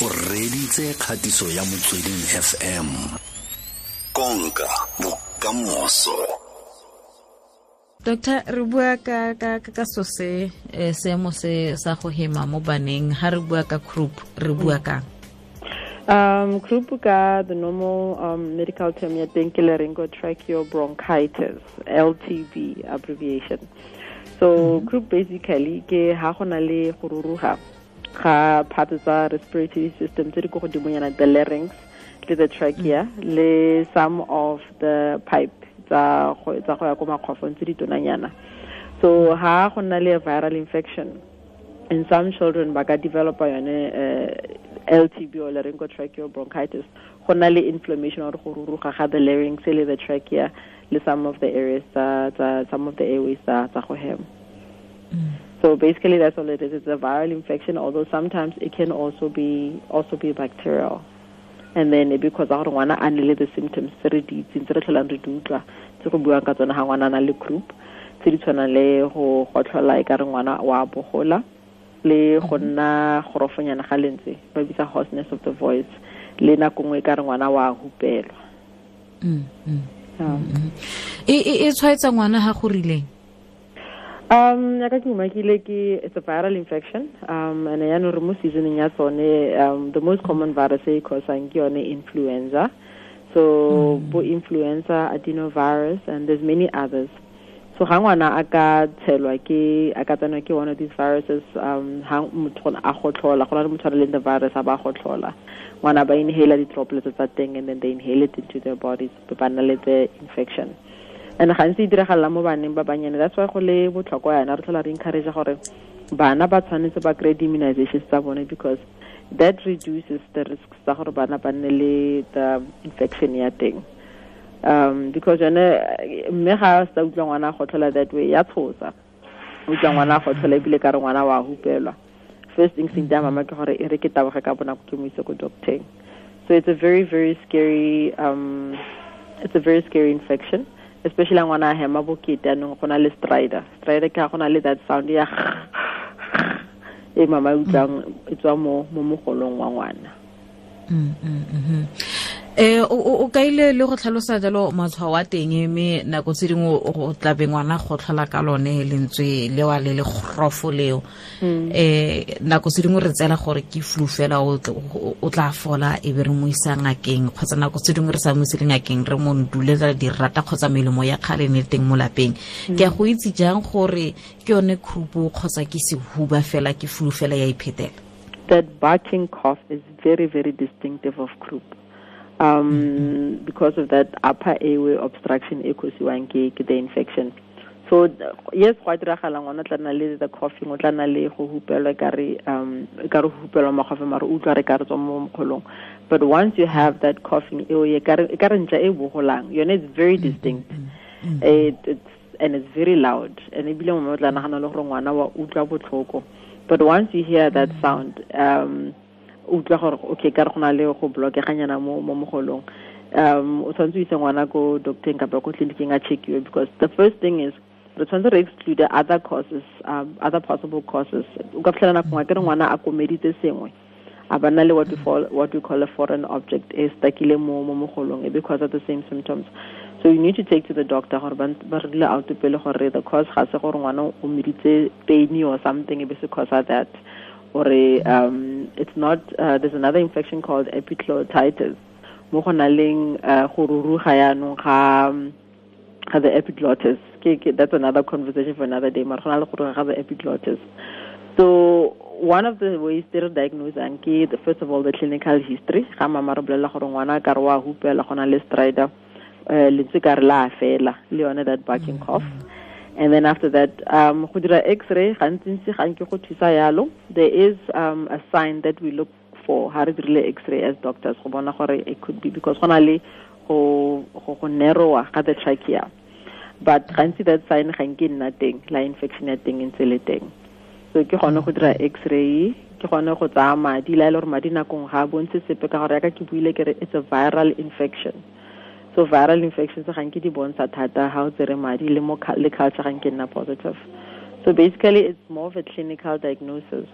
o reditse kgatiso ya motsweding fm konka bokamoso. Doctor re bua ka ka ka so se eh, seemo se sa go hema mo baneng. Ha re bua ka croup re bua ka Um, croup ka the normal um, medical term ya teng ke bronchitis LTB abbreviation. So mm -hmm. croup basically ke ha gona le go ruruga ga part tsa respiratory system tse di go godimonyana the larynx le the trachea mm. le some of the pipe tsa go ya ko makgwafong tse di tonanyana. So ha go nna le viral infection in some children ba ka developa yone uh, LTB or laryngotracheal bronchitis. Go na le inflammation or go ruruga ga the larynx le the trachea le some of the areas tsa tsa some of the airways tsa tsa go hema. Mm. So basically that's all it is. It's a viral infection although sometimes it can also be also be bacterial. And then because gore ngwana a to le the symptoms tse re di itseng tse re tlholang re di utlwa tse go buang ka tsone ga ngwana na le croup tse di tshwanang le go gotlhola e ka re ngwana wa bogola le go nna gorofonyana ga lentse ba bitsa hoarseness of the voice le nako nngwe ka re ngwana wa hupelwa. Mm, mm, mm, e tshwaetsa ngwana ga go rileng um ya ka ke umakile ke it's a viral infection. Um and yaanong re mo seasoneng ya tsone um the most common virus e causang ke yone influenza. So bo influenza adenovirus and there's many others. So ga ngwana a ka tshelwa ke a ka tsenwa ke one of these viruses um ha motho a gotlhola go na le motho a leng the virus a ba gotlhola. Ngwana ba inhale di-droplets tsa teng and then they inhale it into their bodies ba nna le the infection and gantsi e diragalela mo baneng ba banyane that's why go le botlhokwa yana re tlhola re encourage gore bana ba tshwanetse ba kry di-immunizations tsa bone because that reduces the risks tsa gore bana ba nne le the infection ya teng. Um because yone mme ga sa utlwa ngwana a gotlhola that way ya tshosa. Utlwa ngwana a gotlhola ebile ka re ngwana wa hupelwa. First instinct ya mama ke gore e re ke taboge ka bonako ke mo ise ko docteng so it's a very very scary um it's a very scary infection especially ngwana a hema bokete anong go na le strider strider ke ga go na le that sound ya e mama e utlwang e tswa mo mogolong wa ngwana mm, mm, mm-hmm. Eh o ka ile le go tlhalosa jalo matshwao wa teng mme nako tse dingwe o tlabe ngwana go tlhola ka lone lentswe le wa le le grofo leo mm. eh nako tse dingwe re tsela gore ke flu fela o tla fola e be re mo isa ngakeng kgotsa nako tse dingwe re sa mo isile ngakeng re mo ndulela dirata kgotsa melemo ya kgale ne teng mo lapeng mm. ke a go itse jang gore ke yone khupo kgotsa ke sehuba fela ke flu fela ya iphetela that barking cough is very very distinctive of croup um, mm-hmm. because of that upper airway obstruction e causiwang ke the infection so yes go a diragala ngwana tla nna le the coughing o tla nna le go hupelwa ka re um ka re hupelwa magofe mare utlwa re ka re tswa mo mokgolong but once you have that coughing eo e ka re ntla e bogolang yone it's very mm-hmm. distinct mm-hmm. it, it's and it's very loud and ebile mo tla nagana le gore ngwana wa utlwa botlhoko but once you hear that sound um utlwa gore okay ka re go na le go blockeganyana mo mo mogolong. Um o tshwanetse o ise ngwana ko doctoreng kapa ko tleliniking a checkiwe because the first thing is re tshwanetse re exclude other causes um, other possible causes. O ka fitlhela nako ngwe ke re ngwana a komeditse sengwe a ba nna le what we, fall, what we call a foreign object e stakile mo mo mogolong because of the same symptoms. So you need to take to the doctor gore ba rile out pele gore the cause ga se gore ngwana o meditse pain or something e be se cause that or um, it's not uh, there's another infection called epiglottitis. Uh, ga the epiglottis. That's another conversation for another day the epiglottis. So one of the ways they re diagnosang ke first of all the clinical history. Hupela uh, that barking cough. mm -hmm and then after that um x-ray gantsi ga there is um a sign that we look for ha re dirile x-ray as doctors go bona gore it could be because na le go go narrowa ga the trachea. But gantsi that sign ga nke nna teng infection ya teng le teng. So ke gone go dira x-ray ke gone go tsaya madi la ile gore madi nakong ga a bontshe sepe ka gore ya ka ke buile ke re it's a viral infection so viral infections ga nke di bontsha thata ha o tsere madi le mo le culture ga nke nna positive so basically it's more of a clinical diagnosis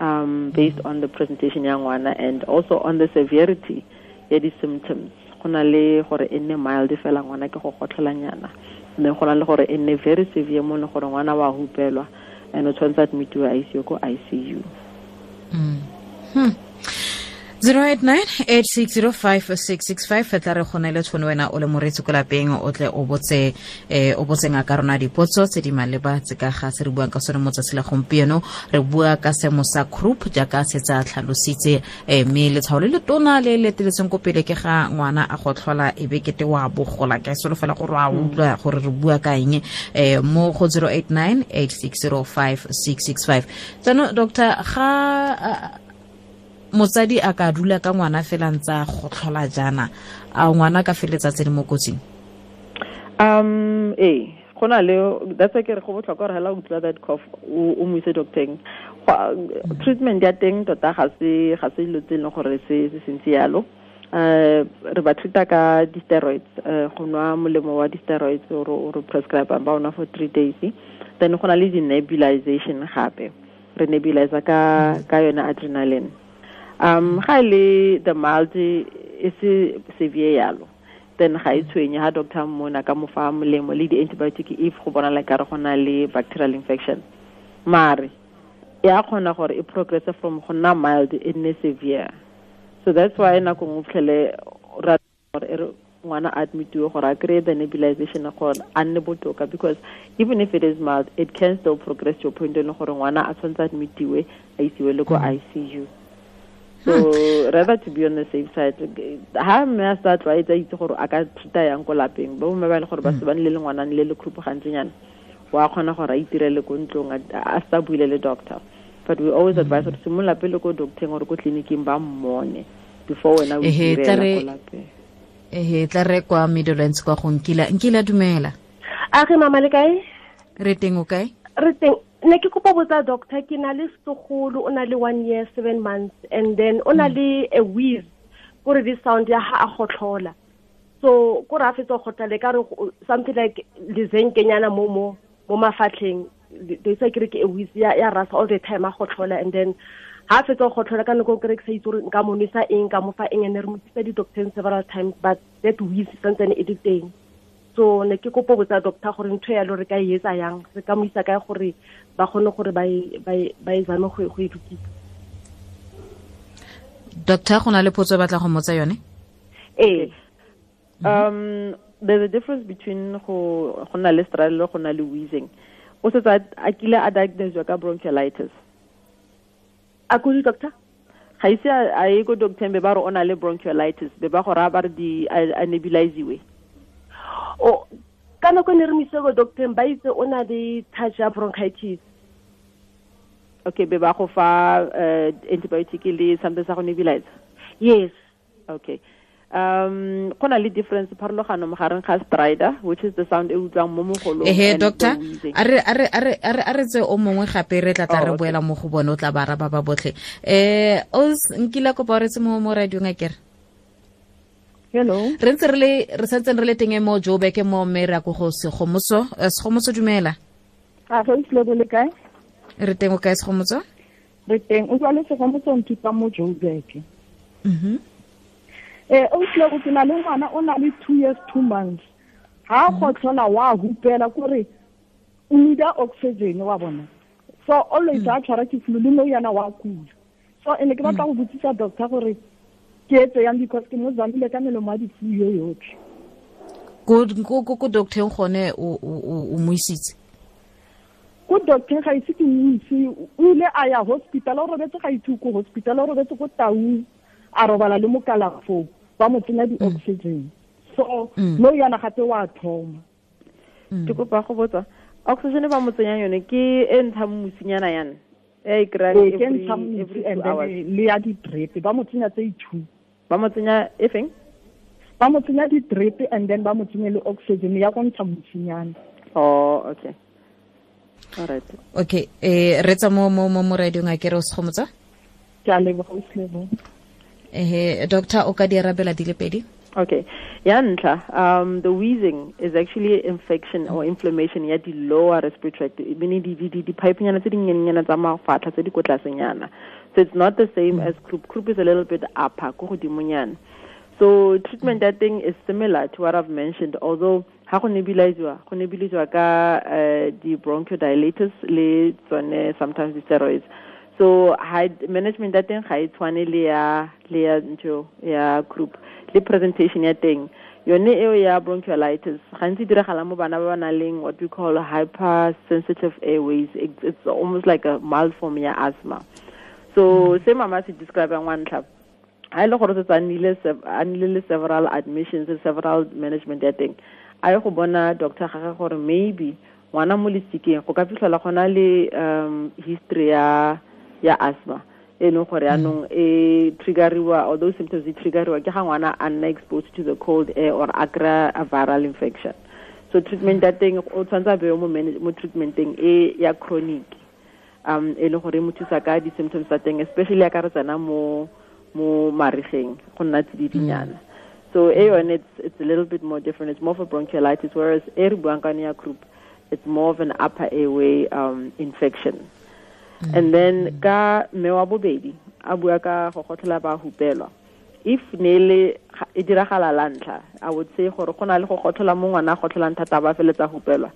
um, based on the presentation ya ngwana and also on the severity ya di-symptoms go le gore e mild fela ngwana ke go gotlhelanyana go na le gore e very severe mo le gore ngwana wa hupelwa and o tshwanetse admitiwe a ko icu mm. hmm. 089 fetla re kgone le tšhono wena o le moretsi ko lapeng o tle o botse eh, o botse ngaka rona dipotso tse di maleba tse ka ga se re buang ka sone mo la gompieno. Re bua ka seemo sa group jaaka se tsa tlhalositse eh, mme letshwao le tona le le teletseng ko pele ke ga ngwana a go tlhola e be kete wa bogola. Ke solofela gore a utlwa gore re bua ka eng eh, mo go 089 8605665 jaanong doctor ga motsadi a ka dula ka ngwana fela ntse go tlhola jana a ngwana ka feletsa tse di mo kotsing? Um ee go na le that's why ke re go botlhokwa gore hela o utlwa that cough o mo ise doctoreng. Treatment ya teng tota ga se ga se dilo tse e leng gore se se sentse yalo. Um re ba treata ka di-steroids uh go nwa molemo wa di-steroids o re prescribe ba ona for three days. Then go na le di-nebulization gape. Re nebulizer ka ka yona adrenaline um ga le the mild e se severe yalo. Then ga e tshwenye ha doctor mona ka mofa molemo le di-antibiotic if go bona le kare go na le bacterial infection. Mare ya kgona gore e progress from go nna mild e nne severe. So that's why nako ngwe fitlhele ra gore e re ngwana admitiwe gore a kry-e the nebulization gore a nne botoka because even if it is mild it can still progress to a point e leng gore ngwana a tshwanetse admitiwe a isiwe le ko icu so rather to be on the safe side ha mme a sa tlwaetsa itse gore a ka thuta yang ko lapeng. Ba bomme ba e le gore ba se bane le le ngwanane le le group gantsenyana wa kgona gore a itirele ko ntlong a sa buile le doctor. But we always advise gore simolola pele ko docteng gore ko tleliniking ba mmone before wena o itirela ko lapeng. Ehe tla re kwa middlelands kwa go nkila nkila dumela. A re mama le kae? Re teng o kae re teng ne ke kopa botsa doctor ke na le segolo o na le one year seven months and then o na le a wheeze kore di sound ya ha a gotlhola so kore a fetsa go gotlhola ka re something like lezenkenyana mo mo mo mafatlheng they say kere ke a wheeze ya rasa all the time a gotlhola and then ha fetsa go gotlhola ka nako kere ke sa itse gore nka mo eng ka mo fa eng and re mo tsisa di-doctors several times but that wheeze santsane e teng so ne ke kopo botsa doctor gore ntho yalo re ka e etsa yang? Re ka moisa kae gore ba kgone gore ba e zame go e lokisa? Doctor go na le potso e batla go motsa yone? Ee. Um there's a difference between go go na le straddle go na le wheezing. O setsa a kile a diagnosed ka bronchiolitis. A kudi doctor? Ga ise a ye ko doctor be ba re o na le bronchiolitis be ba gore a ba re di a nebuliziwe o ka nako ne re mo ise ko ba itse o na le touch ya bronchitis. Okay be ba go fa uh, antibiotic le something sa go nebulize yes. Okay. Um go na le difference pharologano mogareng ga strider which is the sound e utlwang mo mogolong ehe doctor a re a a a tse o mongwe gape re tla tla re boela mo go bone o tla ba raba ba botlhe. O nkile kopa re tse mo mo radio ngakere hello. Re ntse re le re santse re le teng mo Joburg mo mme ra go go segomotso segomotso dumela. A go itlo le kae? Re teng o kae segomotso re teng. O tswa le segomotso nthuta mo Joburg. Mhm. Eh o tle go tsena le ngwana o na le 2 years 2 months. Ha go tlhola wa hupela kore o nida oxygen wa bona. So always a tshwara ke flu le mo yana wa kula. So ene ke batla go botsisa doctor gore ke yang because ke mo zamile ka melemo a difu yo yotlhe. Ko ko ko doctor gone o mo isitse? Ko doctor ga ise ke mo ise o ile a ya hospital o robetse ga itse ko hospital o robetse ko taung a robala le mo kalafo ba mo tsenya di-oxygen so no yana gape wa thoma. Ke kopa go botsa oxygen ba mo tsenyang yone ke e ntshang mosinyana yana? E kry-ang le ya di-drip ba mo tsenya tse two ba mo tsenya e feng? Ba mo tsenya di-drip and then ba mo tsenye le oxygen ya go ntsha motsinyana oh okay. Alright. Okay eh re tsa mo mo mo radio nga kere o segomotsa ke a leboga o slebo eh doctor o ka di arabela di le pedi? Okay. Ya ntlha um the wheezing is actually infection or inflammation ya di lower respiratory tract meaning di di di pipe nyana tse di nyenyana tsa mafatlha tse di ko tlasenyana so it's not the same as croup croup is a little bit upper so treatment I think is similar to what I've mentioned although ha go nebulizewa go nebulizewa ka uh, di bronchodilators le tsone sometimes the steroids. So management ya teng ga e tshwane le ya le ya ntho ya croup le presentation ya teng. Yone eo ya bronchiolitis gantsi diragala mo bana ba ba nang leng what we call hypersensitive airways. It's, it's almost like a mild form ya asthma so se mama se describang wa ntlha ha ile gore se a nnile le several admissions several management ya teng. A ye go bona doctor gage gore maybe ngwana mo lesikeng go ka fitlhela gona le um history ya ya asthma e leng gore yaanong e triggeriwa or those symptoms di triggeriwa ke ga ngwana a nna exposed to the cold air or a a viral infection. So treatment ya teng o tshwanetse a bewe mo, mo treatmenteng e ya chronic um e leng gore e mo thusa ka di-symptoms tsa teng especially ya ka re tsena mo mo marigeng go nna tsididinyana. So e yone it's, it's a little bit more different. It's more for bronchiolitis whereas e re buang ka ya croup it's more of an upper airway um, infection. And then ka mme wa bobedi a bua ka go gotlhola ba hupelwa. If ne le e diragala la ntlha i would say gore go na le go gotlhola mo ngwana a gotlholang thata ba feletsa hupelwa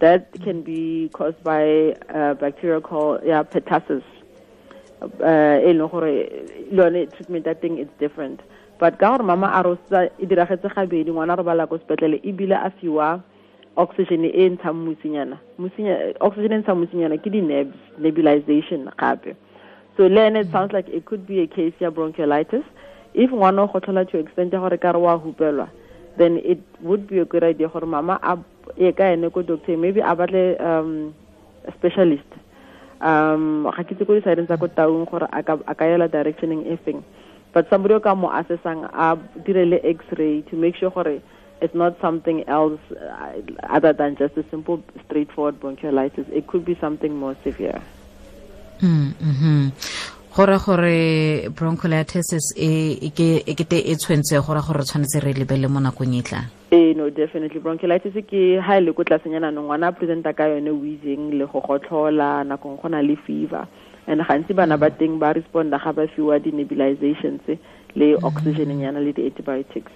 that can be caused by a bacteria called yeah, pertussis. Uh, lone treatment ya teng it's different. But ka mama a rosa e diragetse gabedi ngwana a robala ko sepetlele ebile a fiwa oxygen e ntshang musinyana oxygen e ntshang musinyana ke di-nerves nebulization gape. So then it sounds like it could be a case ya bronchiolitis. If ngwana o gotlhola to extent ya gore ka re wa hupelwa then it would be a good idea gore mama a ye ka ene doctor maybe a um specialist um ga ke tse ko di-sideng tsa ko taung gore a ka yela directioneng e but somebody o ka mo assessang a dire le x-ray to make sure gore it's not something else uh, other than just a simple, straightforward bronchiolitis. It could be something more severe. Mm-hmm. Gore gore bronchiolitis e ke e kete e tshwentse gore gore tshwanetse re lebele mo nakong e tlang. Ee no definitely. Bronchiolitis ke ha le ko tlasenyana no ngwana presenta ka yone wheezing le go gotlhola nakong go na le fever. And gantsi bana ba teng ba responda ga ba fiwa di nebulizations le oxygen yana le di antibiotics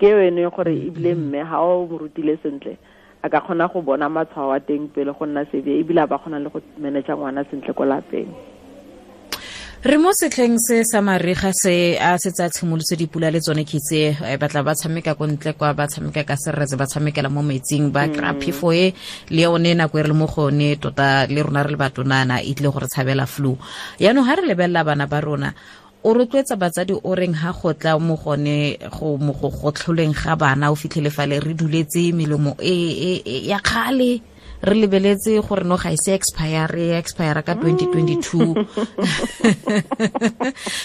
ke yone gore ebile mme ga o mo rutile sentle a ka kgona go bona matshwao a teng pele go nna severe ebile a ba kgona le go manage ngwana sentle ko lapeng re mo setlheng se sa mariga se a setse a tshimolotse dipula le tsone kitse batla ba tshameka ko ntle kwa ba tshameka ka seretse ba tshamekela mo metsing ba kry-a phefo e le yone nako e re le mo gone tota le rona re le batonana e tlile gore tshabela flu. Yaanong ga re lebelela bana ba rona o rotloetsa batsadi o reng ha go tla mo gone go mo go tlholeng ga bana o fitlhele fale re duletse melemo e ya kgale re lebeletse gore no ga e se expire expire ka 2022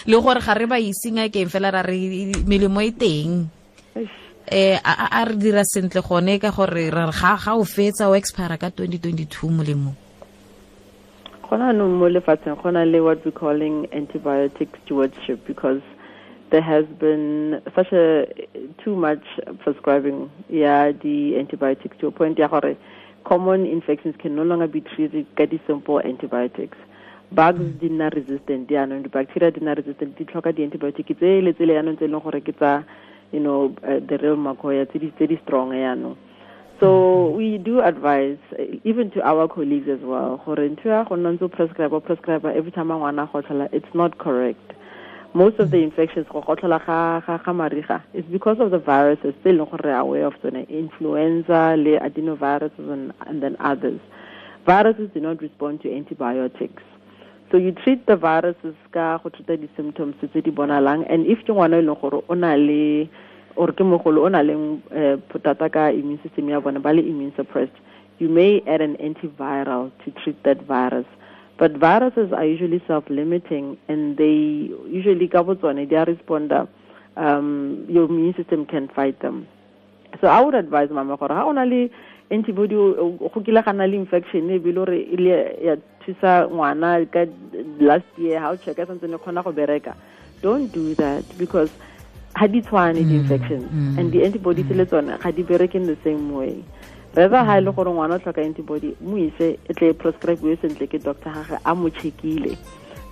le gore ga re ba isinga keng fela ra re melemo e teng. Eh a re dira sentle gone ka gore ga ga o fetsa o expire ka 2022 molemo. Gona no mo lefatsheng gona le what we calling antibiotic stewardship because there has been such a too much prescribing yeah the antibiotics to a point ya gore common infections can no longer be treated with simple antibiotics. Bugs mm. di nna resistant yaanong di-bacteria di nna resistant di tlhoka di-antibiotic tse le tsele yaanong tse e leng gore ke tsa you know uh, the real makoya tse di strong yaanong so mm. we do advise uh, even to our colleagues as well gore ntho ya go nna ntse o prescribe prescribe every time a ngwana gotlhola it's not correct most of the infections go gotlhola ga ga ga mariga is because of the viruses tse leng gore re aware of tsone influenza le adenoviruses and, and then others. Viruses do not respond to antibiotics. So you treat the viruses ka go treata di-symptoms tse di bonalang and if ke ngwana e leng gore o na le or ke mogolo o na leng eh, potata ka immune system ya bona ba le immune suppressed you may add an antiviral to treat that virus but viruses are usually self-limiting and they usually ka botsone they are responder um, your immune system can fight them. So i would advise mama gore ha o na le antibody go kile ga le infection e bile gore e ya thusa ngwana ka last year ha o checka santse ne kgona go bereka. Don't do that because ga di tshwane di-infections and di-antibodies le tsone ga di bereke in the same way rather ha e le gore ngwana o tlhoka antibody mo ise e tle prescribe sentle ke doctor gage a mo checkile.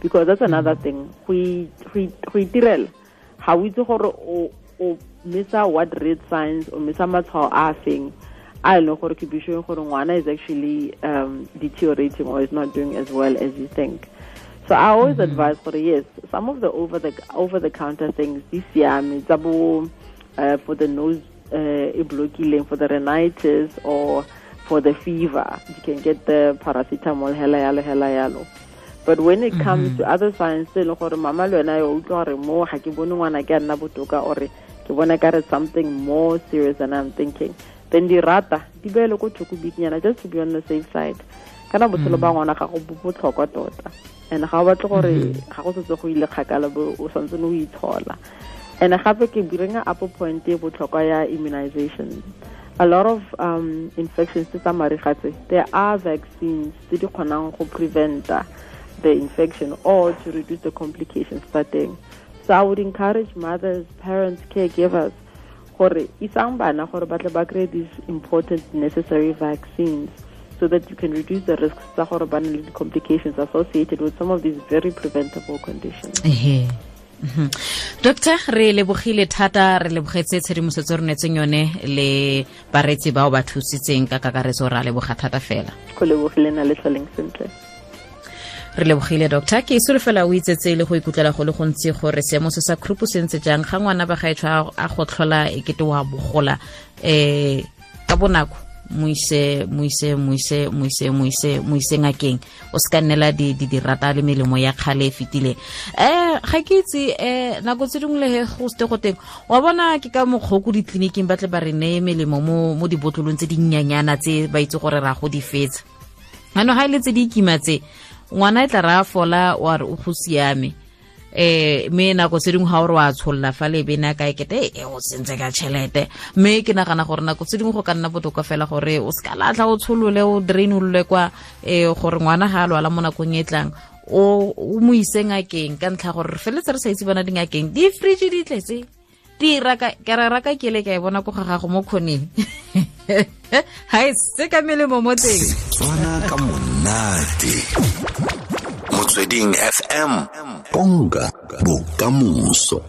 Because that's another thing. Go i- go i- go itirela. Ga o itse gore o missa what red signs o missa matshwao a feng a e leng gore ke be showing gore ngwana is actually um, deteriorating or is not doing as well as you think. So I always advise for yes, some of the over the over the counter things, this yam, uh, for the nose uh, blocking, for the rhinitis or for the fever, you can get the paracetamol, hela yalo, hela yalo. But when it comes mm-hmm. to other signs, se leng gore mama le wena yo utlwa gore mo ga ke bone ngwana ke a nna botoka or ke bona ka re something more serious than I'm thinking. Then di rata, di beele ko thoko bikinyana just to be on the safe side. Kana botshelo mm. ba ngwana ga go botlhokwa tota. And ga o batle gore mm-hmm. ga go setse go ile kgakala bo o santse o itshola. And gape ke bring up a point e botlhokwa ya immunization. A lot of um, infections tse tsa marigatse, there are vaccines tse di kgonang go preventa the infection or to reduce the complications tsa teng. So I would encourage mothers, parents, caregivers gore isang bana gore ba tle ba kry these important necessary vaccines so that you can reduce the risks tsa gore ba complications associated with some of these very preventable conditions. Doctor re lebogile thata re lebogetse tshedimosetso re netseng yone le baretsi bao ba thusitseng ka kakaretso re a leboga thata fela. Re lebogile doctor. Ke solofela o itsetse le go ikutlwela go le gontsi gore seemo se sa krupu se ntse jang. Ga ngwana ba gaetsho a go tlhola e kete wa bogola um ka bonako mo ise mo ise mo ise ngakeng. O se ka nnela di di dirata le melemo ya kgale e fetileng um ga ke itse um nako tse dingwe le he go sete go teng. Wa bona ke ka mokgwa ko ditleliniking ba tle ba re neye melemo mo dibotlolong tse dinnyanyana tse ba itse gore ra go di fetsa. Ano ga e le tse di ikimatse ngwana e tla ra fola wa re o go siame eh me nako tse dingwe ga o re wa tsholola fa le bene a ka ekete e o sentse ka tšhelete mme ke nagana gore nako tse dingwe go ka nna botoka fela gore o seka latlha o tsholole o drainolole kwa um gore ngwana ga a lwala mo nakong e tlang o mo ise ngakeng. Ka ntlha gore re feletse re sa itse bona dingakeng di fridge di tletse. Di raka ke ra raka ke le ka e bona ko ga gago mo kgoneng ha se ka melemo mo teng. Tswana ka monate motsweding fm konka bokamoso